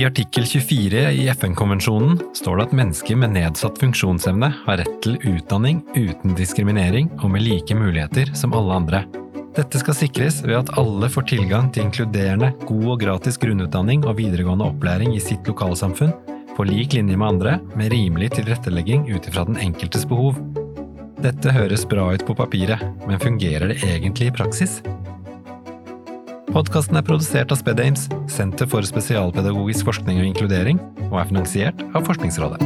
I artikkel 24 i FN-konvensjonen står det at mennesker med nedsatt funksjonsevne har rett til utdanning uten diskriminering og med like muligheter som alle andre. Dette skal sikres ved at alle får tilgang til inkluderende, god og gratis grunnutdanning og videregående opplæring i sitt lokalsamfunn, på lik linje med andre, med rimelig tilrettelegging ut ifra den enkeltes behov. Dette høres bra ut på papiret, men fungerer det egentlig i praksis? Podkasten er produsert av SpedAmes, Senter for spesialpedagogisk forskning og inkludering, og er finansiert av Forskningsrådet.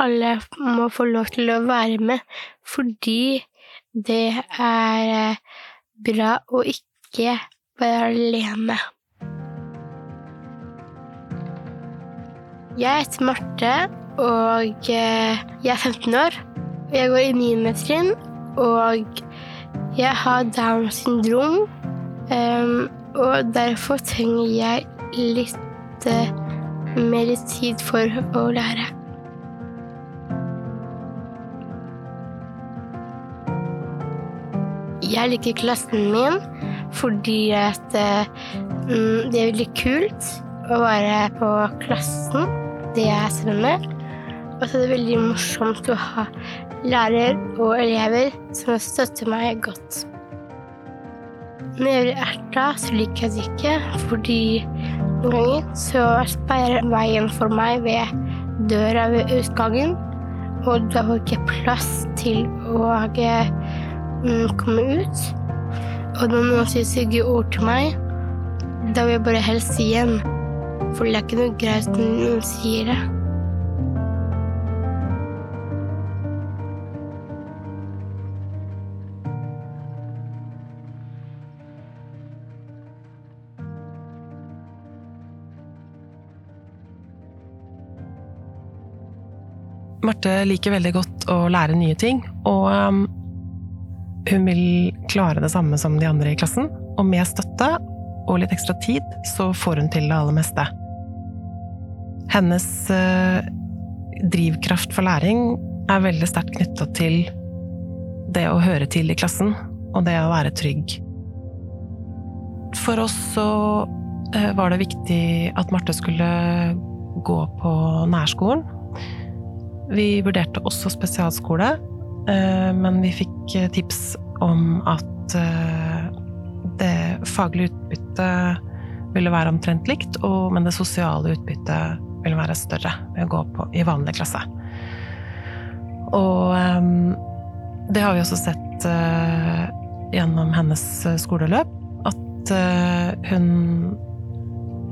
Alle må få lov til å være med, fordi det er eh, bra å ikke være alene. Jeg heter Marte, og eh, jeg er 15 år. Jeg går i 9. trinn, og jeg har Downs syndrom. Um, og derfor trenger jeg litt uh, mer tid for å lære. Jeg liker klassen min fordi at mm, det er veldig kult å være på klassen, det jeg er med. Og så er det veldig morsomt å ha lærer og elever som støtter meg godt. Når jeg blir erta, så liker jeg det ikke, fordi noen ganger så sperrer veien for meg ved døra ved utgangen, og da får jeg ikke plass til å mm, komme ut. Og når noen sier stygge ord til meg, da vil jeg bare helst si igjen. For det er ikke noe greit når noen sier det. Marte liker veldig godt å lære nye ting, og um, hun vil klare det samme som de andre i klassen. Og med støtte og litt ekstra tid, så får hun til det aller meste. Hennes uh, drivkraft for læring er veldig sterkt knytta til det å høre til i klassen, og det å være trygg. For oss så uh, var det viktig at Marte skulle gå på nærskolen. Vi vurderte også spesialskole, uh, men vi fikk tips om at det faglige utbyttet ville være omtrent likt, og, men det sosiale utbyttet ville være større ved å gå på, i vanlig klasse. Og um, det har vi også sett uh, gjennom hennes skoleløp, at uh, hun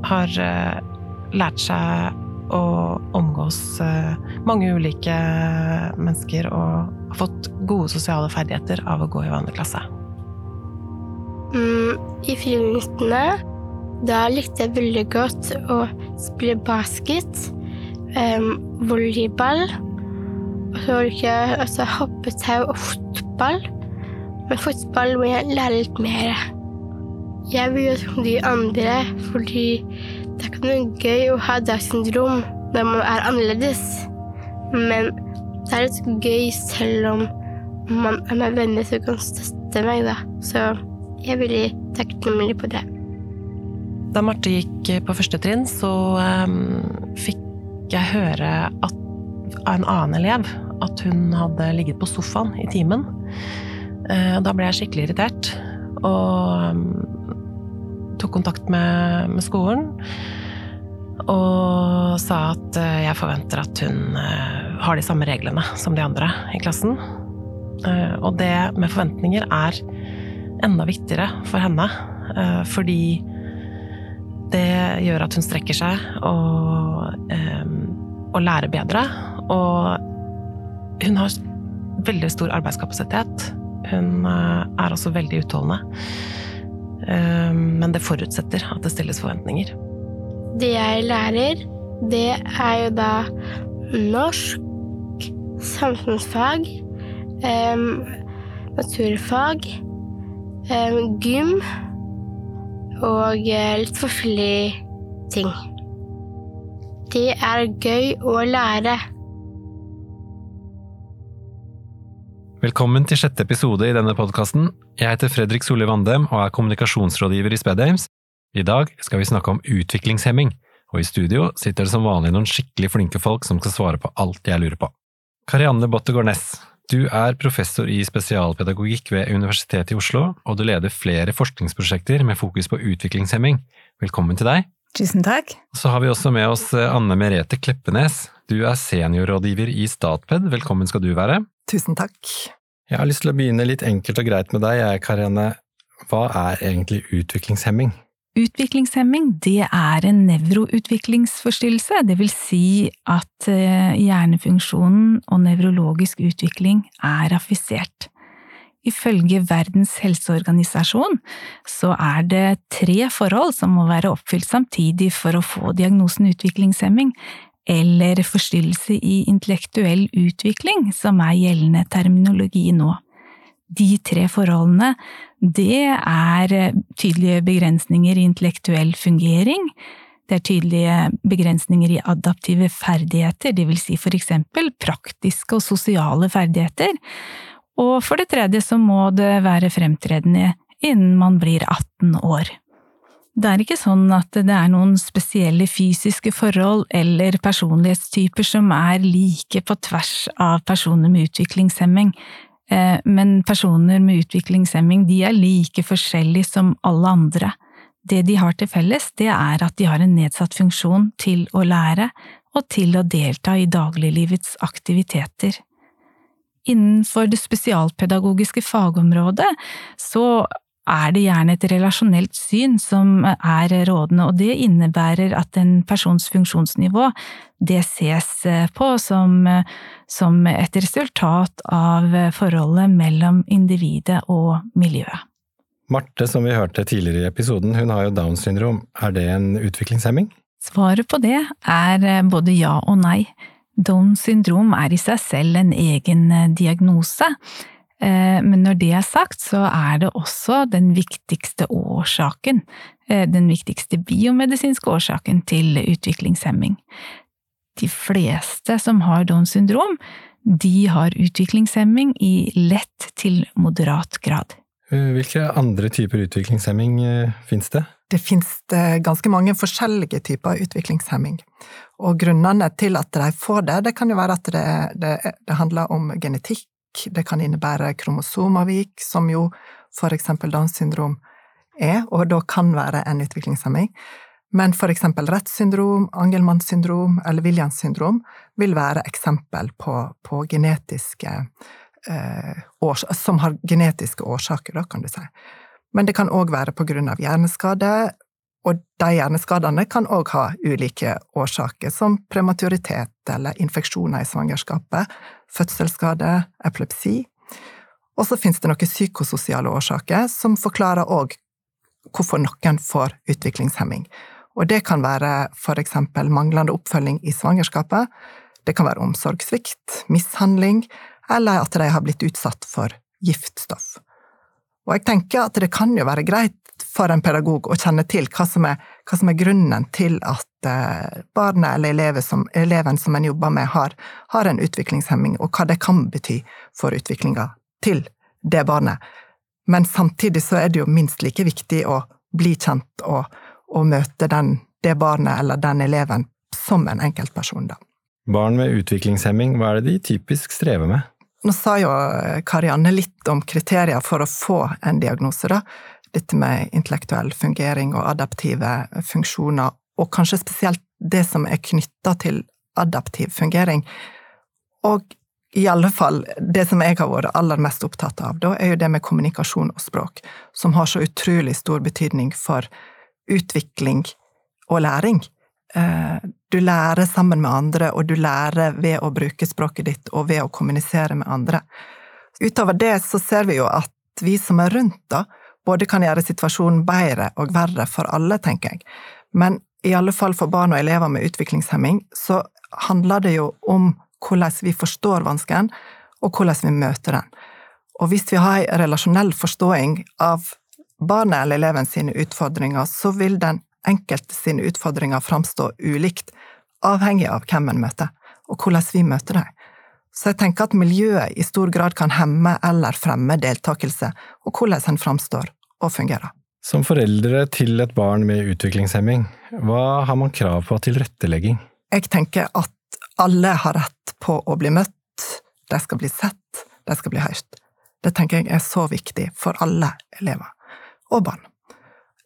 har uh, lært seg å omgås mange ulike mennesker og har fått gode sosiale ferdigheter av å gå i vanlig klasse. Mm, I friminuttene da likte jeg veldig godt å spille basket, um, volleyball og så likte jeg også hoppetau og fotball. Men fotball må jeg lære litt mer. Jeg vil gjøre som de andre, fordi det er ikke noe gøy å ha Downs syndrom når man er annerledes. Men det er litt gøy selv om man er med venner som kan støtte meg, da. Så jeg er veldig takknemlig på det. Da Marte gikk på første trinn, så um, fikk jeg høre av en annen elev at hun hadde ligget på sofaen i timen. Uh, da ble jeg skikkelig irritert, og um, tok kontakt med, med, skolen. Og sa at uh, jeg forventer at hun uh, har de samme reglene som de andre i klassen. og det med forventninger er enda viktigere for henne. Eh, fordi det gjør at hun strekker seg og, eh, og lærer bedre. Og hun har veldig stor arbeidskapasitet. Hun eh, er også veldig utholdende. Men det forutsetter at det stilles forventninger. Det jeg lærer, det er jo da norsk, samfunnsfag, naturfag gym og eh, litt forskjellige ting. Det er gøy å lære. Velkommen til sjette episode i denne podkasten. Jeg heter Fredrik Solli Vandem og er kommunikasjonsrådgiver i Spedames. I dag skal vi snakke om utviklingshemming, og i studio sitter det som vanlig noen skikkelig flinke folk som skal svare på alt jeg lurer på. Karianne Bottegård Næss, du er professor i spesialpedagogikk ved Universitetet i Oslo, og du leder flere forskningsprosjekter med fokus på utviklingshemming. Velkommen til deg. Tusen takk. Så har vi også med oss Anne Merete Kleppenes. Du er seniorrådgiver i Statped. Velkommen skal du være. Tusen takk. Jeg har lyst til å begynne litt enkelt og greit med deg, Karene. Hva er egentlig utviklingshemming? Utviklingshemming det er en nevroutviklingsforstyrrelse, det vil si at hjernefunksjonen og nevrologisk utvikling er affisert. Ifølge Verdens helseorganisasjon så er det tre forhold som må være oppfylt samtidig for å få diagnosen utviklingshemming, eller forstyrrelse i intellektuell utvikling, som er gjeldende terminologi nå. De tre forholdene, det er tydelige begrensninger i intellektuell fungering, det er tydelige begrensninger i adaptive ferdigheter, vil si for eksempel praktiske og sosiale ferdigheter, og for det tredje så må det være fremtredende innen man blir 18 år. Det er ikke sånn at det er noen spesielle fysiske forhold eller personlighetstyper som er like på tvers av personer med utviklingshemming, men personer med utviklingshemming de er like forskjellige som alle andre. Det de har til felles, det er at de har en nedsatt funksjon til å lære og til å delta i dagliglivets aktiviteter. Innenfor det spesialpedagogiske fagområdet så er det gjerne et relasjonelt syn som er rådende, og det innebærer at en persons funksjonsnivå det ses på som, som et resultat av forholdet mellom individet og miljøet. Marte, som vi hørte tidligere i episoden, hun har jo Downs syndrom. Er det en utviklingshemming? Svaret på det er både ja og nei. Downs syndrom er i seg selv en egen diagnose. Men når det er sagt, så er det også den viktigste årsaken, den viktigste biomedisinske årsaken til utviklingshemming. De fleste som har Downs syndrom, de har utviklingshemming i lett til moderat grad. Hvilke andre typer utviklingshemming finnes det? Det finnes ganske mange forskjellige typer utviklingshemming. Og grunnene til at de får det, det kan jo være at det, det, det handler om genetikk, det kan innebære kromosomavvik, som jo for eksempel Downs syndrom er, og da kan være en utviklingshemming. Men for eksempel Retts syndrom, Angelmanns syndrom eller Williams syndrom vil være eksempel på, på genetiske eh, års Som har genetiske årsaker, da, kan du si. Men det kan òg være på grunn av hjerneskade, og de hjerneskadene kan òg ha ulike årsaker, som prematuritet eller infeksjoner i svangerskapet, fødselsskade, epilepsi. Og så finnes det noen psykososiale årsaker som forklarer òg hvorfor noen får utviklingshemming. Og det kan være for eksempel manglende oppfølging i svangerskapet, det kan være omsorgssvikt, mishandling, eller at de har blitt utsatt for giftstoff. Og jeg tenker at det kan jo være greit for en pedagog å kjenne til hva som er, hva som er grunnen til at eh, barnet eller eleven som, eleven som en jobber med, har, har, en utviklingshemming, og hva det kan bety for utviklinga til det barnet. Men samtidig så er det jo minst like viktig å bli kjent og, og møte den, det barnet eller den eleven som en enkeltperson, da. Barn med utviklingshemming, hva er det de typisk strever med? Nå sa jo Karianne litt om kriterier for å få en diagnose, da. Dette med intellektuell fungering og adaptive funksjoner, og kanskje spesielt det som er knytta til adaptiv fungering. Og i alle fall, det som jeg har vært aller mest opptatt av, da, er jo det med kommunikasjon og språk, som har så utrolig stor betydning for utvikling og læring. Du lærer sammen med andre, og du lærer ved å bruke språket ditt og ved å kommunisere med andre. Utover det så ser vi jo at vi som er rundt, da, både kan gjøre situasjonen bedre og verre for alle, tenker jeg. Men i alle fall for barn og elever med utviklingshemming, så handler det jo om hvordan vi forstår vansken, og hvordan vi møter den. Og hvis vi har en relasjonell forståing av barnet eller eleven sine utfordringer, så vil den enkelte sine utfordringer framstå ulikt avhengig av hvem en møter, og hvordan vi møter dem. Så jeg tenker at miljøet i stor grad kan hemme eller fremme deltakelse, og hvordan en framstår og fungere. Som foreldre til et barn med utviklingshemming, hva har man krav på av tilrettelegging? Jeg tenker at alle har rett på å bli møtt, de skal bli sett, de skal bli hørt. Det tenker jeg er så viktig for alle elever og barn.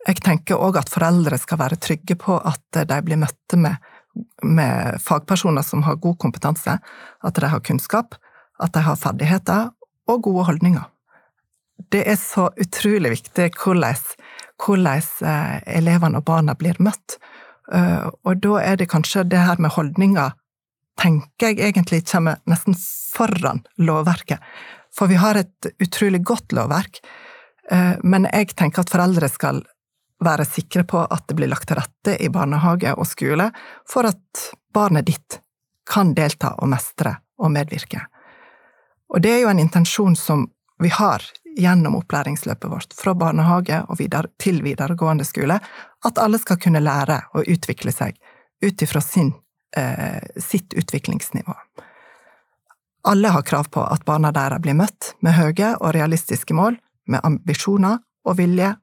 Jeg tenker òg at foreldre skal være trygge på at de blir møtte med, med, fagpersoner som har god kompetanse, at de har kunnskap, at de har ferdigheter og gode holdninger. Det er så utrolig viktig hvordan, hvordan eh, elevene og barna blir møtt. Eh, og da er det kanskje det her med holdninger tenker jeg egentlig kommer nesten foran lovverket. For vi har et utrolig godt lovverk, eh, men jeg tenker at foreldre skal være sikre på at det blir lagt til rette i barnehage og skole for at barnet ditt kan delta og mestre og medvirke. Og det er jo en intensjon som vi har gjennom opplæringsløpet vårt, fra barnehage videre, til videregående skole, at alle skal kunne lære å utvikle seg ut ifra eh, sitt utviklingsnivå. Alle har krav på at barna deres blir møtt med høye og realistiske mål, med ambisjoner og vilje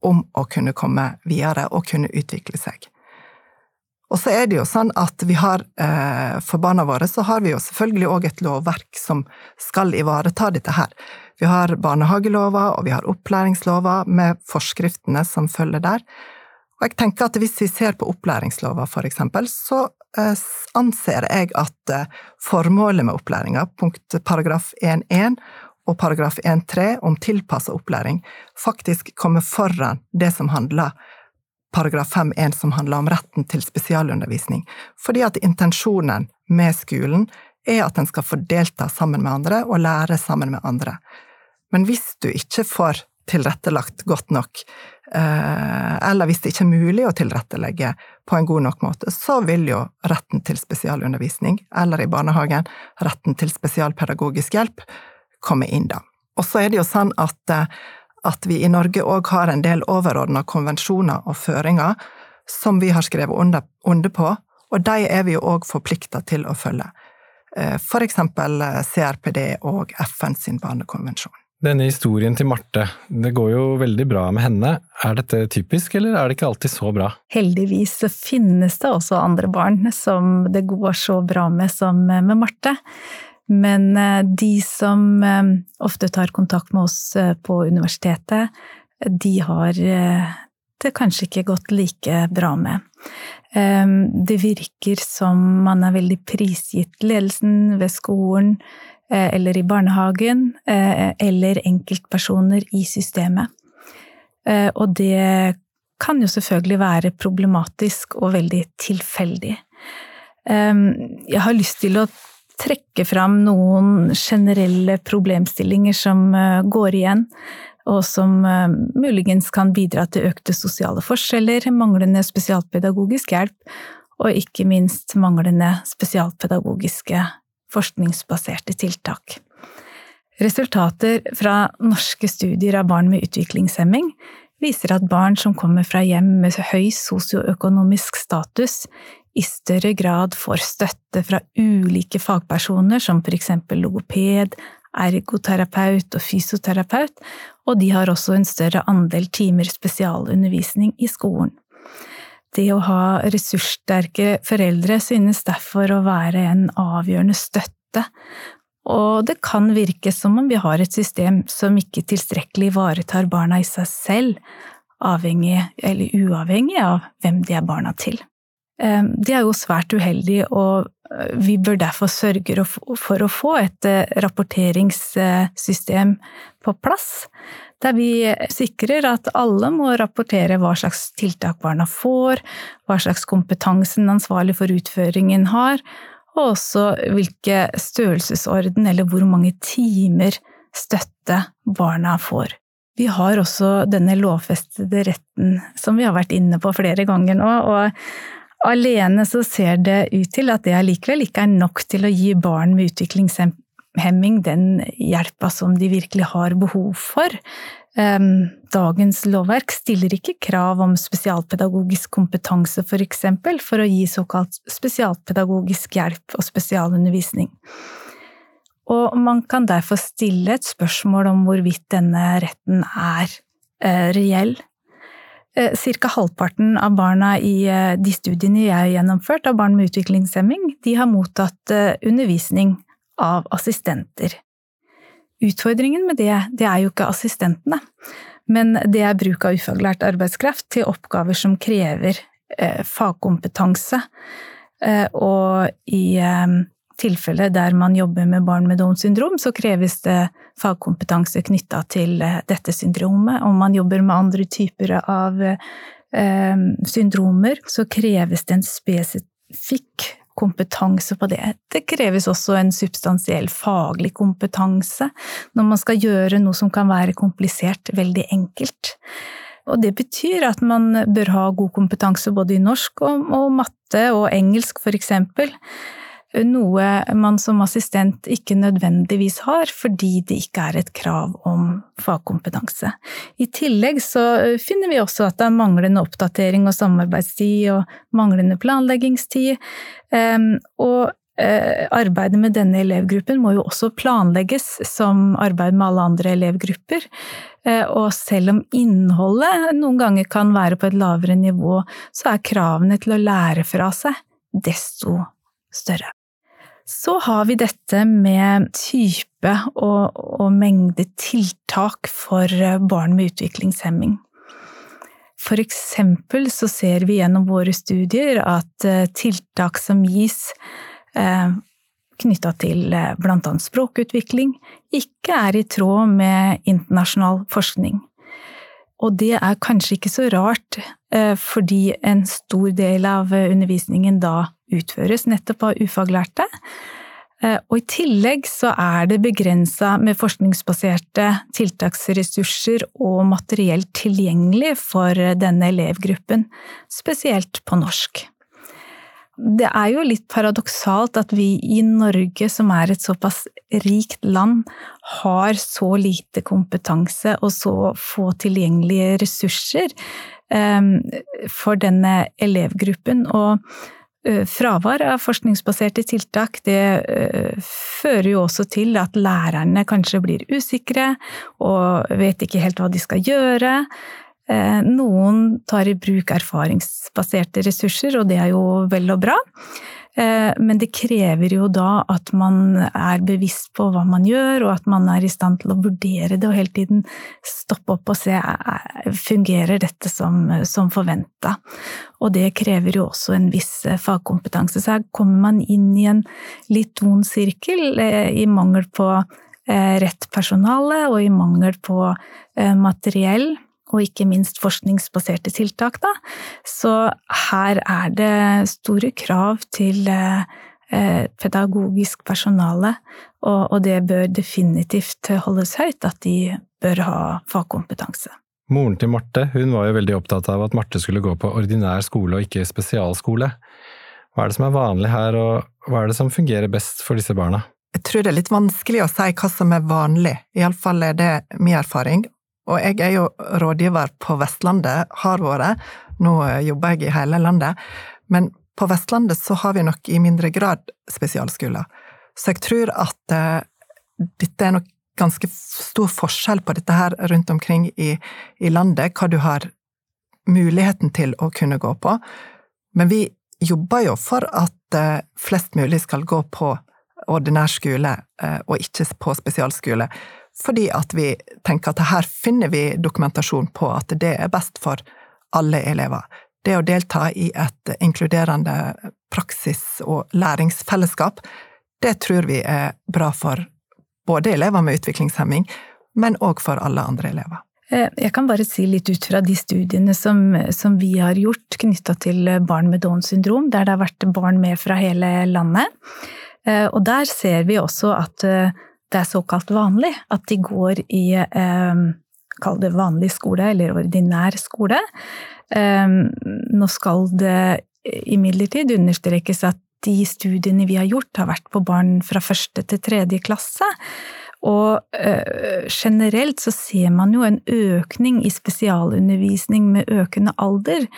om å kunne komme videre og kunne utvikle seg. Og så er det jo sånn at vi har, eh, for barna våre, så har vi jo selvfølgelig òg et lovverk som skal ivareta dette her. Vi har barnehagelover, og vi har opplæringslover med forskriftene som følger der. Og jeg tenker at hvis vi ser på opplæringslover, for eksempel, så eh, anser jeg at eh, formålet med opplæringa, punkt paragraf 1.1 og paragraf 1-3 om tilpassa opplæring faktisk kommer foran det som handler paragraf 5-1 som handler om retten til spesialundervisning, fordi at intensjonen med skolen er at en skal få delta sammen med andre og lære sammen med andre. Men hvis du ikke får tilrettelagt godt nok, eh, eller hvis det ikke er mulig å tilrettelegge på en god nok måte, så vil jo retten til spesialundervisning, eller i barnehagen retten til spesialpedagogisk hjelp, komme inn, da. Og så er det jo sånn at, eh, at vi i Norge òg har en del overordna konvensjoner og føringer som vi har skrevet under, under på, og de er vi jo òg forplikta til å følge. Eh, for eksempel CRPD og FN sin barnekonvensjon. Denne historien til Marte, det går jo veldig bra med henne. Er dette typisk, eller er det ikke alltid så bra? Heldigvis så finnes det også andre barn som det går så bra med som med Marte. Men eh, de som eh, ofte tar kontakt med oss eh, på universitetet, de har det kanskje ikke gått like bra med. Det virker som man er veldig prisgitt ledelsen ved skolen eller i barnehagen, eller enkeltpersoner i systemet. Og det kan jo selvfølgelig være problematisk og veldig tilfeldig. Jeg har lyst til å trekke fram noen generelle problemstillinger som eh, går igjen, og som eh, muligens kan bidra til økte sosiale forskjeller, manglende spesialpedagogisk hjelp, og ikke minst manglende spesialpedagogiske forskningsbaserte tiltak. Resultater fra norske studier av barn med utviklingshemming viser at barn som kommer fra hjem med høy sosioøkonomisk status, i større grad får støtte fra ulike fagpersoner, som for eksempel logoped, ergoterapeut og fysioterapeut, og de har også en større andel timer spesialundervisning i skolen. Det å ha ressurssterke foreldre synes derfor å være en avgjørende støtte, og det kan virke som om vi har et system som ikke tilstrekkelig ivaretar barna i seg selv, avhengig eller uavhengig av hvem de er barna til. Ehm, det er jo svært uheldig, og eh, vi bør derfor sørge for å få et eh, rapporteringssystem på plass, der vi sikrer at alle må rapportere hva slags tiltak barna får, hva slags kompetanse den ansvarlig for utføringen har, og også hvilke størrelsesorden eller hvor mange timer støtte barna får. Vi har også denne lovfestede retten som vi har vært inne på flere ganger nå, og Alene så ser det ut til at det allikevel ikke er nok til å gi barn med utviklingshemming den hjelpa som de virkelig har behov for. Dagens lovverk stiller ikke krav om spesialpedagogisk kompetanse, for eksempel, for å gi såkalt spesialpedagogisk hjelp og spesialundervisning. Og man kan derfor stille et spørsmål om hvorvidt denne retten er eh, reell. Eh, cirka halvparten av barna i eh, de studiene jeg har gjennomført av barn med utviklingshemming, de har mottatt undervisning av assistenter. Utfordringen med det, det er jo ikke assistentene, men det er bruk av ufaglært arbeidskraft til oppgaver som krever eh, fagkompetanse. Eh, og i eh, tilfeller der man jobber med barn med Downs syndrom, så kreves det fagkompetanse knytta til eh, dette syndromet. Om man jobber med andre typer av eh, syndromer, så kreves det en spesifikk kompetanse på det. Det kreves også en substansiell faglig kompetanse når man skal gjøre noe som kan være komplisert, veldig enkelt. Og det betyr at man bør ha god kompetanse både i norsk og, og matte og engelsk, for eksempel noe man som assistent ikke nødvendigvis har, fordi det ikke er et krav om fagkompetanse. I tillegg så finner vi også at det er manglende oppdatering og samarbeidstid og manglende planleggingstid. Ehm, og eh, arbeidet med denne elevgruppen må jo også planlegges som arbeid med alle andre elevgrupper. Eh, og selv om innholdet noen ganger kan være på et lavere nivå, så er kravene til å lære fra seg desto større. Så har vi dette med type og, og mengde tiltak for eh, barn med utviklingshemming. For eksempel så ser vi gjennom våre studier at eh, tiltak som gis eh, knytta til annet språkutvikling, ikke er i tråd med internasjonal forskning. Og det er kanskje ikke så rart, fordi en stor del av undervisningen da utføres nettopp av ufaglærte. Eh, og i tillegg så er det begrensa med forskningsbaserte tiltaksressurser og materiell tilgjengelig for denne elevgruppen, spesielt på norsk. Det er jo litt paradoksalt at vi i Norge, som er et såpass rikt land, har så lite kompetanse og så få tilgjengelige ressurser eh, for denne elevgruppen. Og fravær av forskningsbaserte tiltak det eh, fører jo også til at lærerne kanskje blir usikre og vet ikke helt hva de skal gjøre. Eh, noen tar i bruk erfaringsbaserte ressurser, og det er jo vel og bra. Eh, men det krever jo da at man er bevisst på hva man gjør, og at man er i stand til å vurdere det og hele tiden stoppe opp og se fungerer dette som, som forventa. Og det krever jo også en viss eh, fagkompetanse. Så her kommer man inn i en litt vond sirkel eh, i mangel på rett personale og i mangel på materiell og ikke minst forskningsbaserte tiltak, da. Så her er det store krav til eh, pedagogisk personale, og, det bør definitivt holdes høyt, at de bør ha fagkompetanse. Moren til Marte hun var jo veldig opptatt av at Marte skulle gå på ordinær skole og ikke spesialskole. Hva er det som er vanlig her, og hva er det som fungerer best for disse barna? Jeg tror det er litt vanskelig å si hva som er vanlig, iallfall er det min erfaring. Og jeg er jo rådgiver på Vestlandet, har vært. Nå jobber jeg i hele landet. Men på Vestlandet så har vi nok i mindre grad spesialskoler. Så jeg tror at uh, dette er nok ganske stor forskjell på dette her rundt omkring i, i landet, hva du har muligheten til å kunne gå på. Men vi jobber jo for at uh, flest mulig skal gå på ordinær skole, uh, og ikke på spesialskole fordi at vi tenker at her finner vi dokumentasjon på at det er best for alle elever. Det å delta i et inkluderende praksis- og læringsfellesskap, det tror vi er bra for både elever med utviklingshemming, men òg for alle andre elever. Eh, jeg kan bare si litt ut fra de studiene som, som vi har gjort knytta til barn med Downs syndrom, der det har vært barn med fra hele landet. Eh, og der ser vi også at eh, det er såkalt vanlig at de går i eh, Kall det vanlig skole, eller ordinær skole. Nå skal det imidlertid understrekes at de studiene vi har gjort, har vært på barn fra første til tredje klasse. Og generelt så ser man jo en økning i spesialundervisning med økende alder.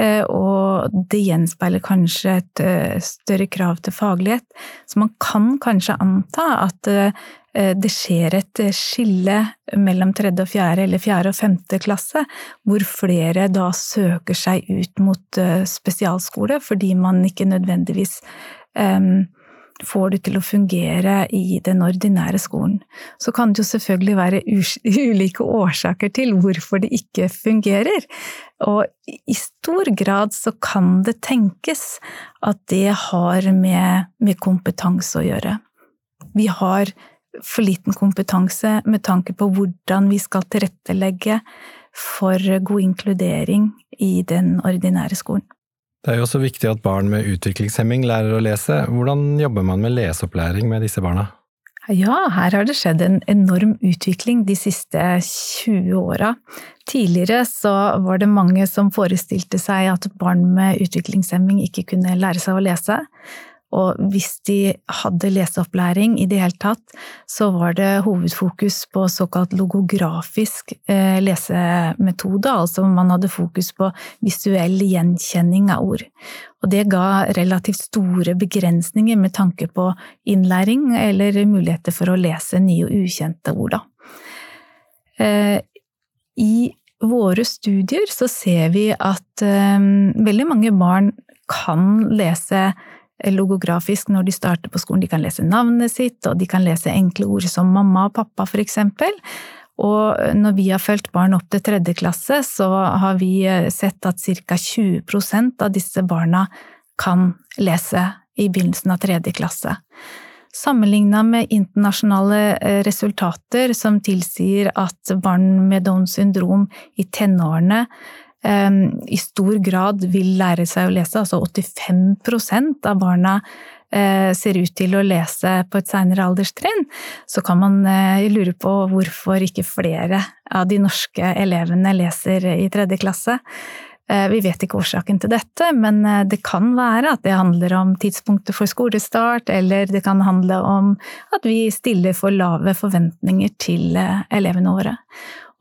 Eh, og det gjenspeiler kanskje et øh, større krav til faglighet. Så man kan kanskje anta at øh, det skjer et skille mellom tredje og fjerde, eller fjerde og femte klasse, hvor flere da søker seg ut mot spesialskole, fordi man ikke nødvendigvis um, får du til å fungere i den ordinære skolen. Så kan det jo selvfølgelig være ulike årsaker til hvorfor det ikke fungerer. Og i stor grad så kan det tenkes at det har med, med kompetanse å gjøre. Vi har for liten kompetanse med tanke på hvordan vi skal tilrettelegge for god inkludering i den ordinære skolen. Det er jo også viktig at barn med utviklingshemming lærer å lese. Hvordan jobber man med leseopplæring med disse barna? Ja, her har det skjedd en enorm utvikling de siste 20 åra. Tidligere så var det mange som forestilte seg at barn med utviklingshemming ikke kunne lære seg å lese. Og hvis de hadde leseopplæring i det hele tatt, så var det hovedfokus på såkalt logografisk eh, lesemetode, altså man hadde fokus på visuell gjenkjenning av ord. Og det ga relativt store begrensninger med tanke på innlæring eller muligheter for å lese nye og ukjente ord, da. Eh, I våre studier så ser vi at eh, veldig mange barn kan lese logografisk når de starter på skolen. De kan lese navnet sitt, og de kan lese enkle ord som mamma og pappa, for eksempel. Og når vi har fulgt barn opp til tredje klasse, så har vi eh, sett at ca. 20% av disse barna kan lese i begynnelsen av tredje klasse. Sammenligna med internasjonale eh, resultater som tilsier at barn med Downs syndrom i tenårene i stor grad vil lære seg å lese. Altså 85% av barna eh, ser ut til å lese på et seinere alderstrinn. Så kan man eh, lure på hvorfor ikke flere av de norske elevene leser i tredje klasse. Eh, vi vet ikke årsaken til dette, men det kan være at det handler om tidspunktet for skolestart, eller det kan handle om at vi stiller for lave forventninger til elevene våre.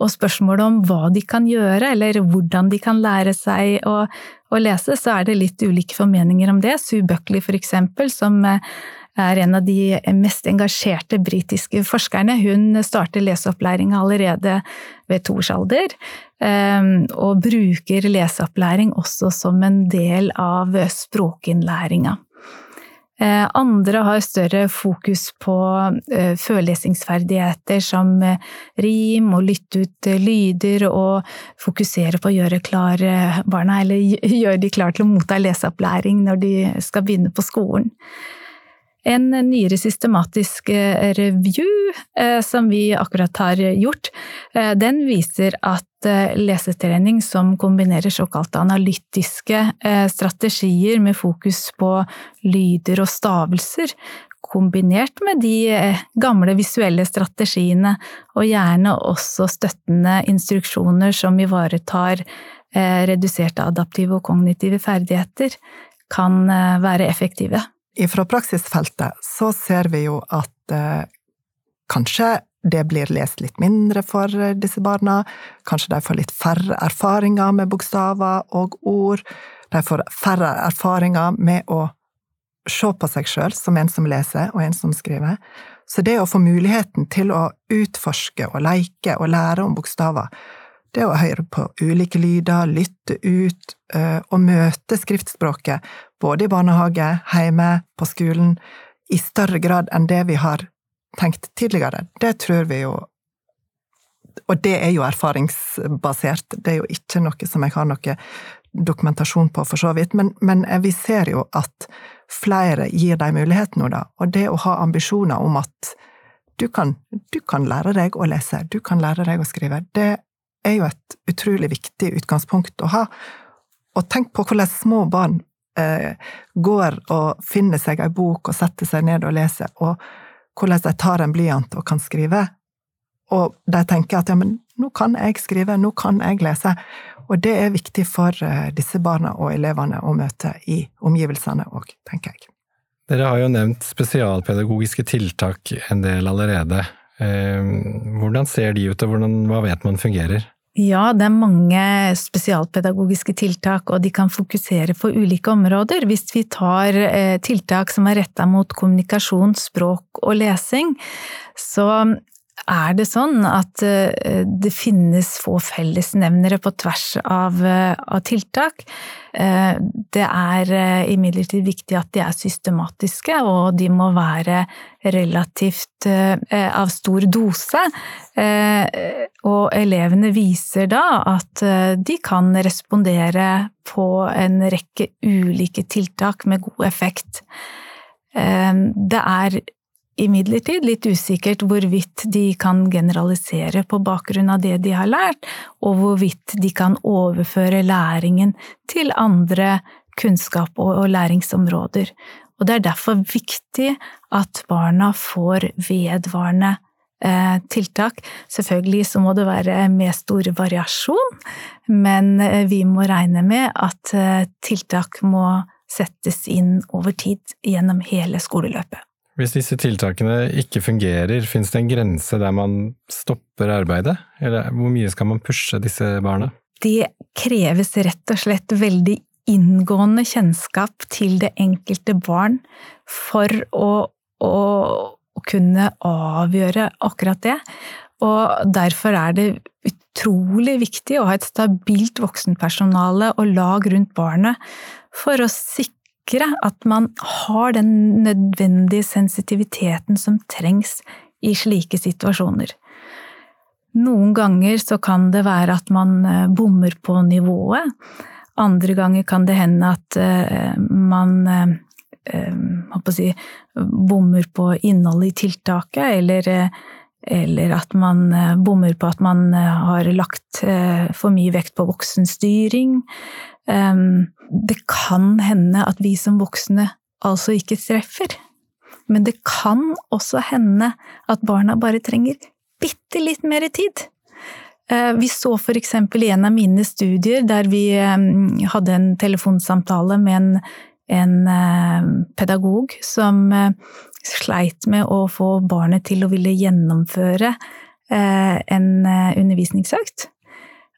Og spørsmålet om hva de kan gjøre, eller hvordan de kan lære seg å, å lese, så er det litt ulike formeninger om det. Sue Buckley, for eksempel, som eh, er en av de mest engasjerte britiske forskerne. Hun starter leseopplæringa allerede ved toårsalder, eh, og bruker leseopplæring også som en del av språkinnlæringa. Eh, andre har større fokus på førlesingsferdigheter som eh, rim og lytte ut lyder, og fokusere på å gjøre klar barna, eller gjøre de klare til å motta leseopplæring når de skal begynne på skolen. En nyere systematisk eh, review eh, som vi akkurat har gjort, eh, den viser at lesetrening som kombinerer såkalte analytiske strategier med fokus på lyder og stavelser, kombinert med de gamle visuelle strategiene, og gjerne også støttende instruksjoner som ivaretar reduserte adaptive og kognitive ferdigheter, kan være effektive. Fra praksisfeltet så ser vi jo at eh, kanskje det blir lest litt mindre for eh, disse barna, kanskje de får litt færre erfaringer med bokstaver og ord, de får færre erfaringer med å se på seg sjøl som en som leser og en som skriver. Så det å få muligheten til å utforske og leke og lære om bokstaver, det å høre på ulike lyder, lytte ut eh, og møte skriftspråket, både i barnehage, hjemme, på skolen, i større grad enn det vi har tenkt tidligere, det tror vi jo Og det er jo erfaringsbasert, det er jo ikke noe som jeg har noe dokumentasjon på, for så vidt, men, men vi ser jo at flere gir dem mulighet nå, da. Og det å ha ambisjoner om at du kan, du kan lære deg å lese, du kan lære deg å skrive, det er jo et utrolig viktig utgangspunkt å ha. Og tenk på hvordan små barn eh, går og finner seg ei bok og setter seg ned og leser, og hvordan de tar en blyant og kan skrive. Og de tenker at ja, men nå kan jeg skrive, nå kan jeg lese. Og det er viktig for eh, disse barna og elevene å møte i omgivelsene òg, tenker jeg. Dere har jo nevnt spesialpedagogiske tiltak en del allerede. Hvordan ser de ut, og hvordan, hva vet man fungerer? Ja, det er mange spesialpedagogiske tiltak, og de kan fokusere på ulike områder. Hvis vi tar eh, tiltak som er retta mot kommunikasjon, språk og lesing, så er det sånn at eh, det finnes få fellesnevnere på tvers av, eh, av tiltak. Eh, det er imidlertid viktig at de er systematiske, og de må være relativt av stor dose. Og elevene viser da at de kan respondere på en rekke ulike tiltak med god effekt. Det er imidlertid litt usikkert hvorvidt de kan generalisere på bakgrunn av det de har lært, og hvorvidt de kan overføre læringen til andre kunnskap og læringsområder. Og det er derfor viktig at barna får vedvarende eh, tiltak. Selvfølgelig så må det være med stor variasjon, men eh, vi må regne med at eh, tiltak må settes inn over tid gjennom hele skoleløpet. Hvis disse tiltakene ikke fungerer, finnes det en grense der man stopper arbeidet? Eller hvor mye skal man pushe disse barna? Det kreves rett og slett veldig inngående kjennskap til det enkelte barn for å, å, å kunne avgjøre akkurat det. Og derfor er det utrolig viktig å ha et stabilt voksenpersonale og lag rundt barnet for å sikre sikre at man har den nødvendige sensitiviteten som trengs i slike situasjoner. Noen ganger så kan det være at man eh, bommer på nivået. Andre ganger kan det hende at eh, man eh, si, bommer på innholdet i tiltaket, eller, eller at man bommer på at man har lagt for mye vekt på voksenstyring. Det kan hende at vi som voksne altså ikke treffer. Men det kan også hende at barna bare trenger bitte litt mer tid. Eh, vi så for eksempel i en av mine studier der vi hadde en telefonsamtale med en, en eh, pedagog som eh, sleit med å få barnet til å ville gjennomføre en undervisningsøkt.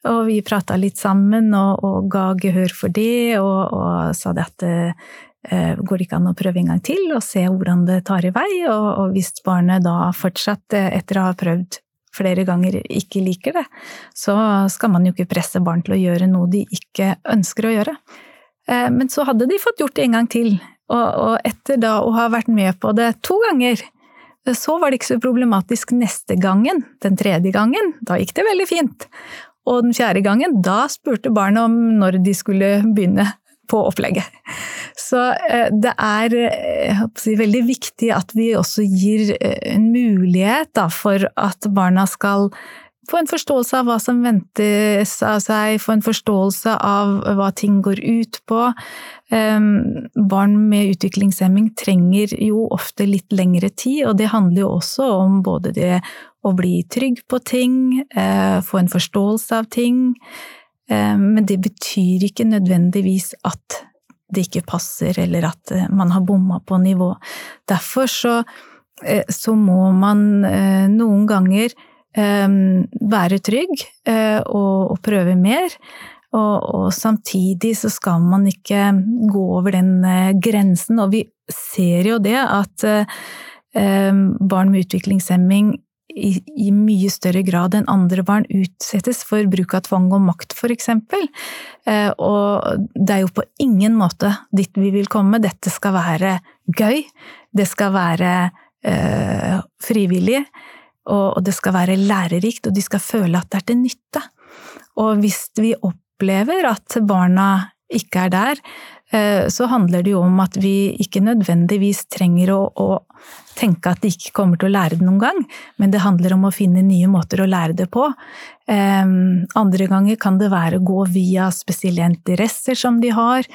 Og vi prata litt sammen og, og, ga gehør for det, og, og sa det at eh, går det ikke an å prøve en gang til og se hvordan det tar i vei? Og, og hvis barnet da fortsatt, eh, etter å ha prøvd flere ganger, ikke liker det, så skal man jo ikke presse barn til å gjøre noe de ikke ønsker å gjøre. Eh, men så hadde de fått gjort det en gang til, og, etter da å ha vært med på det to ganger, så var det ikke så problematisk neste gangen, den tredje gangen, da gikk det veldig fint. Og den fjerde gangen, da spurte barnet om når de skulle begynne på opplegget. Så eh, det er eh, si, veldig viktig at vi også gir eh, en mulighet da, for at barna skal få en forståelse av hva som ventes av seg, få en forståelse av hva ting går ut på. Ehm, barn med utviklingshemming trenger jo ofte litt lengre tid, og det handler jo også om både det å bli trygg på ting, eh, få en forståelse av ting. Eh, men det betyr ikke nødvendigvis at det ikke passer, eller at eh, man har bomma på nivå. Derfor så, så må man noen ganger være trygg og, og prøve mer. Og, samtidig så skal man ikke gå over den grensen. Og vi ser jo det at barn med utviklingshemming i, i, mye større grad enn andre barn utsettes for bruk av tvang og makt, eksempel. Eh, og det er jo på ingen måte dit vi vil komme. Dette skal være gøy. Det skal være eh, frivillig. Og, det skal være lærerikt, og de skal føle at det er til nytte. Og hvis vi opplever at barna ikke er der, så handler det jo om at vi ikke nødvendigvis trenger å, å, tenke at de ikke kommer til å lære det noen gang, men det handler om å finne nye måter å lære det på. Eh, andre ganger kan det være å gå via spesielle interesser som de har,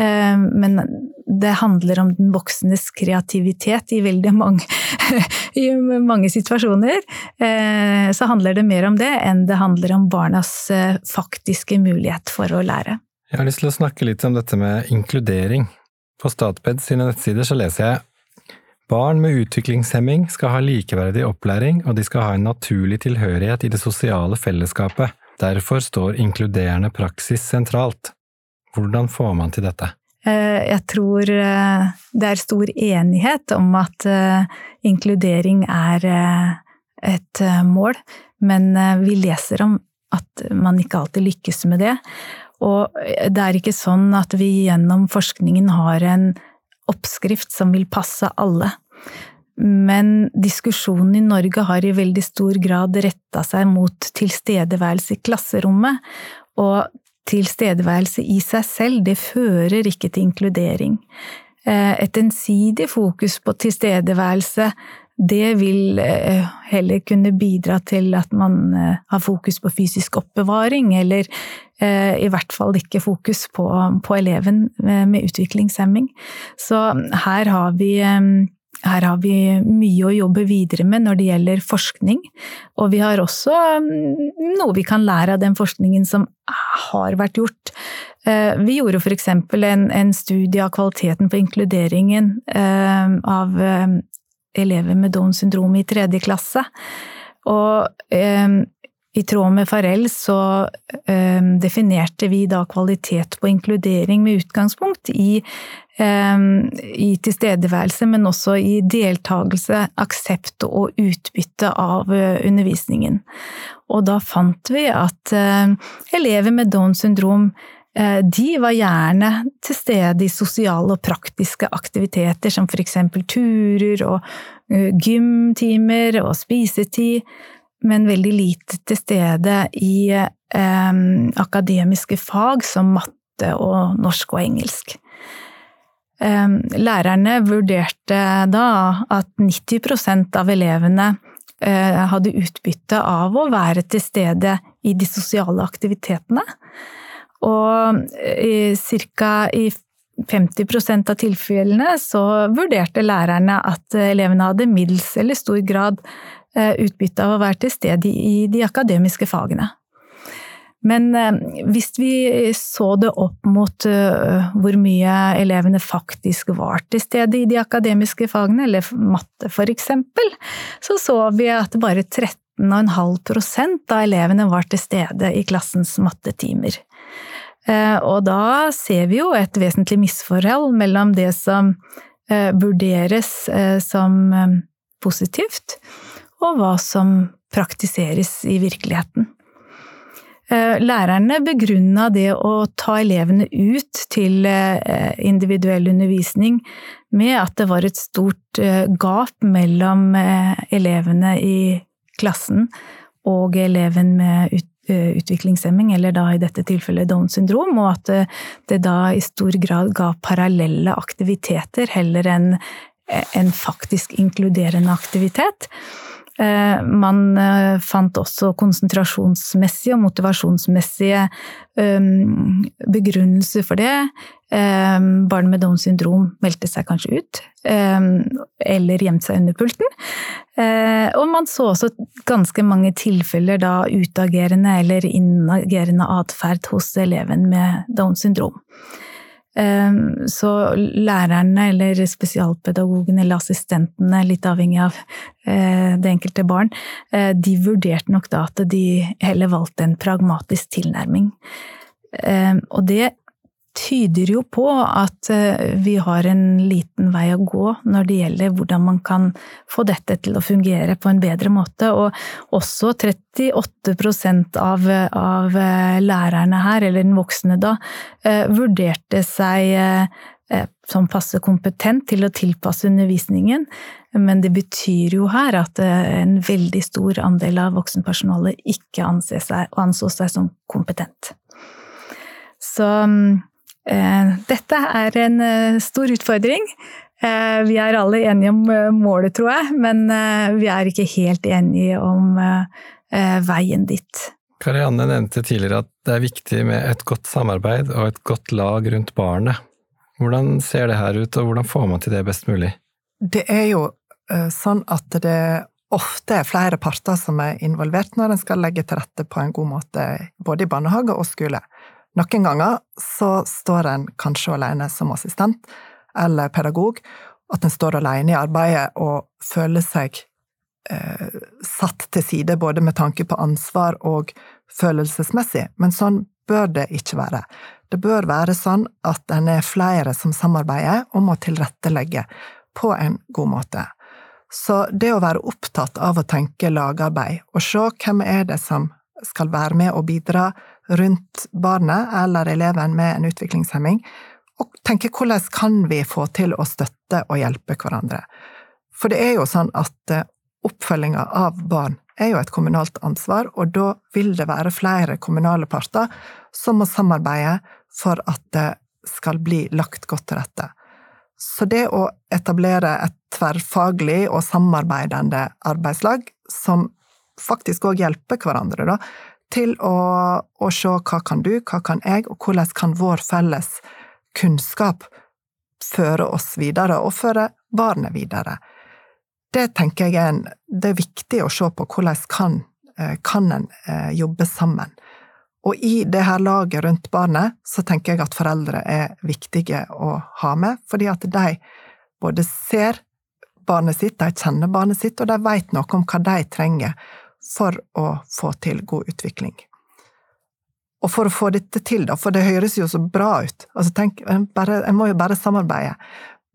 eh, men det handler om den voksnes kreativitet i veldig mange, i mange situasjoner. Så handler det mer om det enn det handler om barnas faktiske mulighet for å lære. Jeg har lyst til å snakke litt om dette med inkludering. På Statped sine nettsider så leser jeg Barn med utviklingshemming skal ha likeverdig opplæring, og de skal ha en naturlig tilhørighet i det sosiale fellesskapet. Derfor står inkluderende praksis sentralt. Hvordan får man til dette? Eh, jeg tror eh, det er stor enighet om at eh, inkludering er et mål, men vi leser om at man ikke alltid lykkes med det. Og det er ikke sånn at vi gjennom forskningen har en oppskrift som vil passe alle. Men diskusjonen i Norge har i veldig stor grad retta seg mot tilstedeværelse i klasserommet, og tilstedeværelse i seg selv, det fører ikke til inkludering. Eh, et ensidig fokus på tilstedeværelse, det vil eh, heller kunne bidra til at man eh, har fokus på fysisk oppbevaring, eller i hvert fall ikke fokus på, på eleven med utviklingshemming. Så her har vi her har vi mye å jobbe videre med når det gjelder forskning, og vi har også mm, noe vi kan lære av den forskningen som har vært gjort. Eh, vi gjorde for eksempel en, en studie av kvaliteten på inkluderingen eh, av eh, elever med Downs syndrom i tredje klasse. Og i tråd med Farrell så definerte vi da kvalitet på inkludering med utgangspunkt i Ehm, i tilstedeværelse, men også i deltakelse, aksept og utbytte av eh, undervisningen. Og da fant vi at eh, elever med Downs syndrom de var gjerne til stede i sosiale og praktiske aktiviteter, som for eksempel turer og gymtimer og spisetid, men veldig lite til stede i eh, akademiske fag som matte og norsk og engelsk. Eh, lærerne vurderte da at 90% av elevene eh, hadde utbytte av å være til stede i de sosiale aktivitetene. Og ca. i 50% av tilfellene så vurderte lærerne at elevene hadde middels eller stor grad eh, utbytte av å være til stede i de akademiske fagene. Men eh, hvis vi så det opp mot eh, hvor mye elevene faktisk var til stede i de akademiske fagene, eller matte for eksempel, så så vi at bare 13,5% av elevene var til stede i klassens mattetimer. Eh, og da ser vi jo et vesentlig misforhold mellom det som vurderes som positivt, og hva som praktiseres i virkeligheten. Eh, lærerne begrunna det å ta elevene ut til eh, individuell undervisning med at det var et stort eh, gap mellom elevene i klassen og eleven med utviklingshemming, eller da i dette tilfellet Downs syndrom, og at det da i stor grad ga parallelle aktiviteter heller enn en faktisk inkluderende aktivitet. Eh, man eh, fant også konsentrasjonsmessige og motivasjonsmessige ehm, begrunnelser for det. Ehm, barn med Downs syndrom meldte seg kanskje ut, ehm, eller gjemte seg under pulten. Eh, og man så også ganske mange tilfeller da utagerende eller inagerende atferd hos eleven med Downs syndrom. Ehm, så lærerne eller spesialpedagogene eller assistentene, litt avhengig av eh, det enkelte barn, eh, de vurderte nok da at de heller valgte en pragmatisk tilnærming. Ehm, og det tyder jo på at eh, vi har en liten vei å gå når det gjelder hvordan man kan få dette til å fungere på en bedre måte. Og også 38 av, av eh, lærerne her, eller den voksne da, eh, vurderte seg som passe kompetent til å tilpasse undervisningen. Men det betyr jo her at en veldig stor andel av voksenpersonalet ikke anså seg som kompetent. Så mm, dette er en eh, stor utfordring. Eh, vi er alle enige om målet, tror jeg, men vi er ikke helt enige om veien dit. Karianne nevnte tidligere at det er viktig med et godt samarbeid og et godt lag rundt barnet. Hvordan ser det her ut, og hvordan får man til det best mulig? Det er jo sånn at det ofte er flere parter som er involvert når en skal legge til rette på en god måte, både i barnehage og skole. Noen ganger så står en kanskje alene som assistent eller pedagog, at en står alene i arbeidet og føler seg eh, satt til side, både med tanke på ansvar og følelsesmessig, men sånn bør det ikke være. Det bør være sånn at en er flere som samarbeider om å tilrettelegge på en god måte. Så det å være opptatt av å tenke lagarbeid, og se hvem er det som skal være med og bidra rundt barnet eller eleven med en utviklingshemming, og tenke hvordan kan vi få til å støtte og hjelpe hverandre. For det er jo sånn at eh, oppfølginga av barn er jo et kommunalt ansvar, og da vil det være flere kommunale parter som må samarbeide for at det skal bli lagt godt til rette. Så det å etablere et tverrfaglig og samarbeidende arbeidslag som faktisk òg hjelper hverandre, da, til å, å, se hva kan du, hva kan jeg, og hvordan kan vår felles kunnskap føre oss videre, og føre barnet videre. Det tenker jeg er, en, det er viktig å se på hvordan kan, eh, kan en eh, jobbe sammen. Og i det her laget rundt barnet, så tenker jeg at foreldre er viktige å ha med, fordi at de både ser barnet sitt, de kjenner barnet sitt, og de vet noe om hva de trenger for å få til god utvikling. Og for å få dette til, da, for det høres jo så bra ut, altså tenk, en, bare, en må jo bare samarbeide,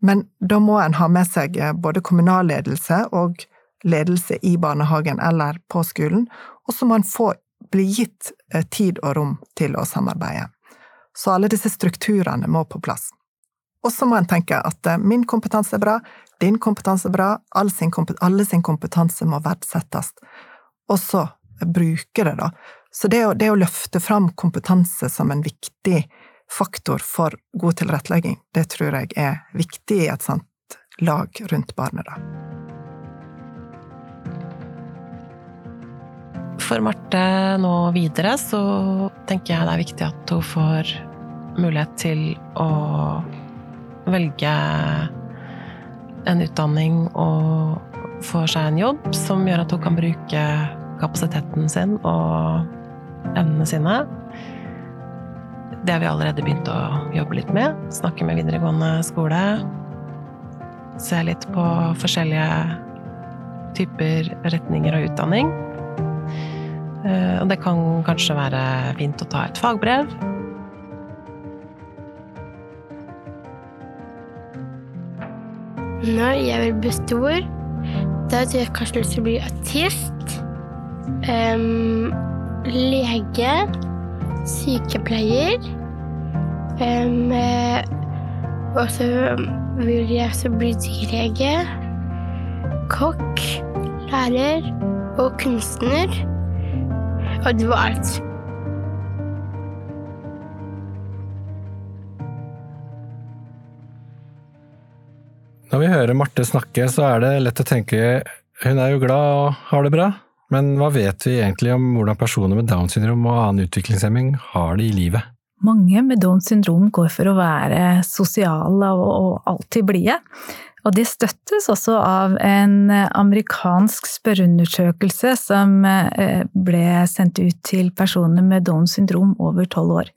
men da må en ha med seg både kommunalledelse og ledelse i barnehagen eller på skolen, og så må en få bli gitt eh, tid og rom til å samarbeide. Så alle disse strukturene må på plass. Og så må en tenke at eh, min kompetanse er bra, din kompetanse er bra, alle sin kompetanse må verdsettes. Og så bruke det, da. Så det å, det å løfte fram kompetanse som en viktig faktor for god tilrettelegging, det tror jeg er viktig i et sånt lag rundt barnet, da. For Marte nå videre så tenker jeg det er viktig at hun får mulighet til å velge en utdanning og få seg en jobb som gjør at hun kan bruke kapasiteten sin og evnene sine. Det har vi allerede begynt å jobbe litt med. Snakke med videregående skole. Se litt på forskjellige typer retninger og utdanning. Eh, og det kan kanskje være fint å ta et fagbrev. Når jeg bestå stor, da tror jeg kanskje jeg vil bli artist. Um, lege. Sykepleier. Um, og så vil jeg også bli dyrlege. Kokk. Lærer. Og kunstner. Og det var alt. Når vi hører Marte snakke, så er det lett å tenke hun er jo glad og har det bra, men hva vet vi egentlig om hvordan personer med Downs syndrom og annen utviklingshemming har det i livet? Mange med Downs syndrom går for å være sosiale og alltid blide. Og det støttes også av en amerikansk spørreundersøkelse som eh, ble sendt ut til personer med Downs syndrom over tolv år.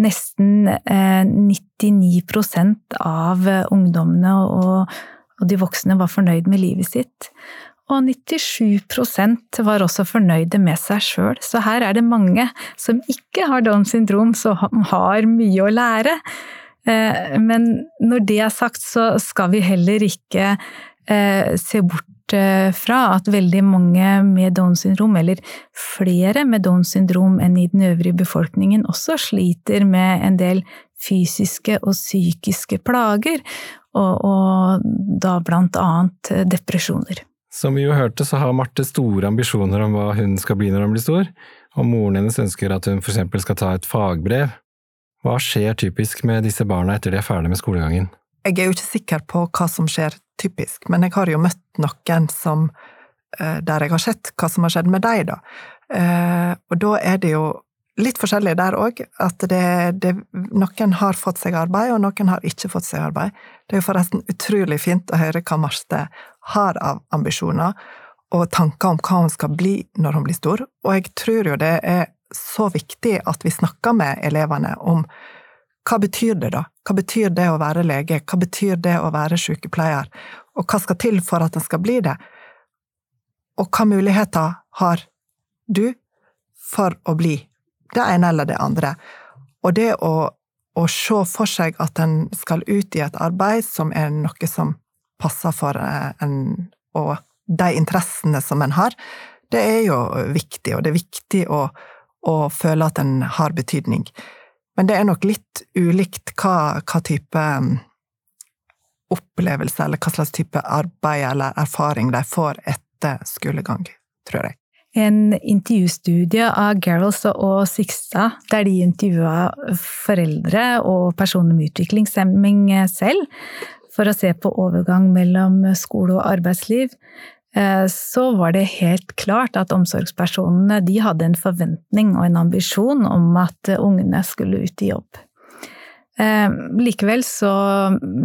Nesten 99 eh, av ungdommene og de voksne var fornøyd med livet sitt. Og 97% var også fornøyde med seg sjøl, så her er det mange som ikke har Downs syndrom, som har mye å lære. Eh, men når det er sagt, så skal vi heller ikke eh, se bort eh, fra at veldig mange med Downs syndrom, eller flere med Downs syndrom enn i den øvrige befolkningen, også sliter med en del fysiske og psykiske plager, og, og da blant annet depresjoner. Som vi jo hørte, så har Marte store ambisjoner om hva hun skal bli når hun blir stor, og moren hennes ønsker at hun for eksempel skal ta et fagbrev. Hva skjer typisk med disse barna etter de er ferdig med skolegangen? Jeg er jo ikke sikker på hva som skjer typisk, men jeg har jo møtt noen som eh, der jeg har sett hva som har skjedd med dem, da. Eh, og da er det jo litt forskjellig der òg, at det, det, noen har fått seg arbeid, og noen har ikke fått seg arbeid. Det er jo forresten utrolig fint å høre hva Marte har av ambisjoner, og tanker om hva hun skal bli når hun blir stor, og jeg tror jo det er så viktig at vi snakker med elevene om hva betyr det da? Hva betyr det å være lege? Hva betyr det å være sykepleier? Og hva skal til for at en skal bli det? Og hva muligheter har du for å bli det ene eller det andre? Og det å, å se for seg at en skal ut i et arbeid som er noe som passer for eh, en, og de interessene som en har, det er jo viktig, og det er viktig å, å føle at en har betydning. Men det er nok litt ulikt hva, hva type um, opplevelse, eller hva slags type arbeid eller erfaring de får etter skolegang, tror jeg. En intervjustudie av Garrels og Sixta, der de intervjua foreldre og personer med utviklingshemming selv, for å se på overgang mellom skole og arbeidsliv, Eh, så var det helt klart at omsorgspersonene de hadde en forventning og en ambisjon om at ungene skulle ut i jobb. Eh, likevel så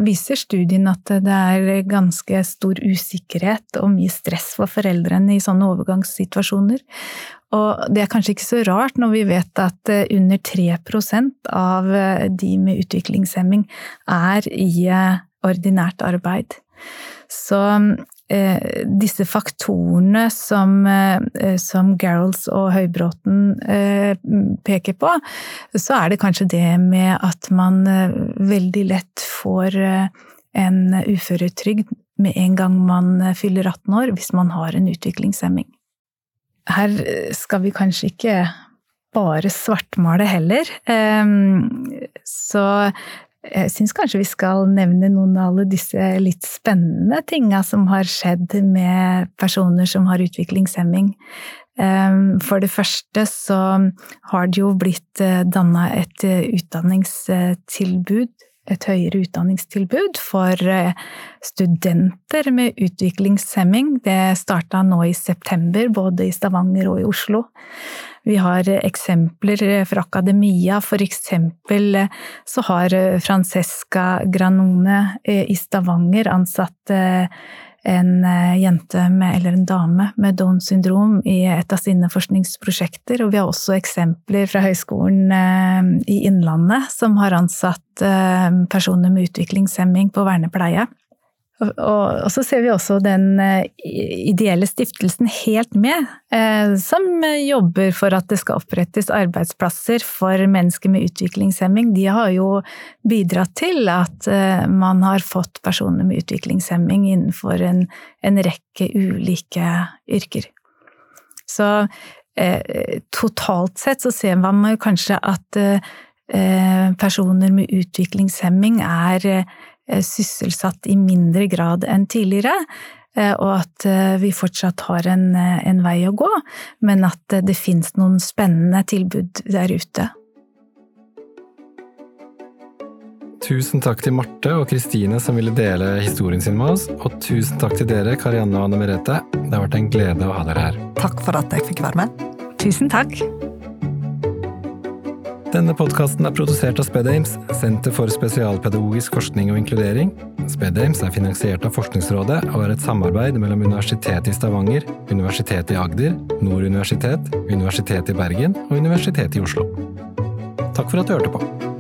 viser studien at det er ganske stor usikkerhet og mye stress for foreldrene i sånne overgangssituasjoner. Og det er kanskje ikke så rart når vi vet at eh, under 3% av de med utviklingshemming er i ordinært arbeid. Så eh, disse faktorene som, eh, som Garolds og Høybråten eh, peker på, så er det kanskje det med at man eh, veldig lett får eh, en uføretrygd med en gang man eh, fyller 18 år, hvis man har en utviklingshemming. Her skal vi kanskje ikke bare svartmale heller. Så jeg syns kanskje vi skal nevne noen av alle disse litt spennende tinga som har skjedd med personer som har utviklingshemming. Ehm, for det første så har det jo blitt eh, danna et eh, utdanningstilbud, et høyere utdanningstilbud for eh, studenter med utviklingshemming. Det starta nå i september, både i Stavanger og i Oslo. Vi har eksempler fra akademia, for eksempel eh, så har eh, Francesca Granone eh, i Stavanger ansatt en jente med, eller en dame med Downs syndrom i et av sine forskningsprosjekter. Og vi har også eksempler fra Høgskolen i Innlandet, som har ansatt personer med utviklingshemming på vernepleie. Og, så ser vi også den eh, ideelle stiftelsen Helt Med, eh, som jobber for at det skal opprettes arbeidsplasser for mennesker med utviklingshemming. De har jo bidratt til at eh, man har fått personer med utviklingshemming innenfor en, en rekke ulike yrker. Så totalt sett så ser man kanskje at personer med utviklingshemming er sysselsatt i mindre grad enn tidligere, eh, og at eh, vi fortsatt har en, en vei å gå, men at det finnes noen spennende tilbud der ute. Tusen takk til Marte og Kristine som ville dele historien sin med oss, og tusen takk til dere, Karianne og Anne Merete. Det har vært en glede å ha dere her. Takk for at jeg fikk være med. Tusen takk. Denne podkasten er produsert av SpedAmes, Senter for spesialpedagogisk forskning og inkludering. SpedAmes er finansiert av Forskningsrådet og er et samarbeid mellom Universitetet i Stavanger, Universitetet i Agder, Nord universitet, Universitetet i Bergen og Universitetet i Oslo. Takk for at du hørte på.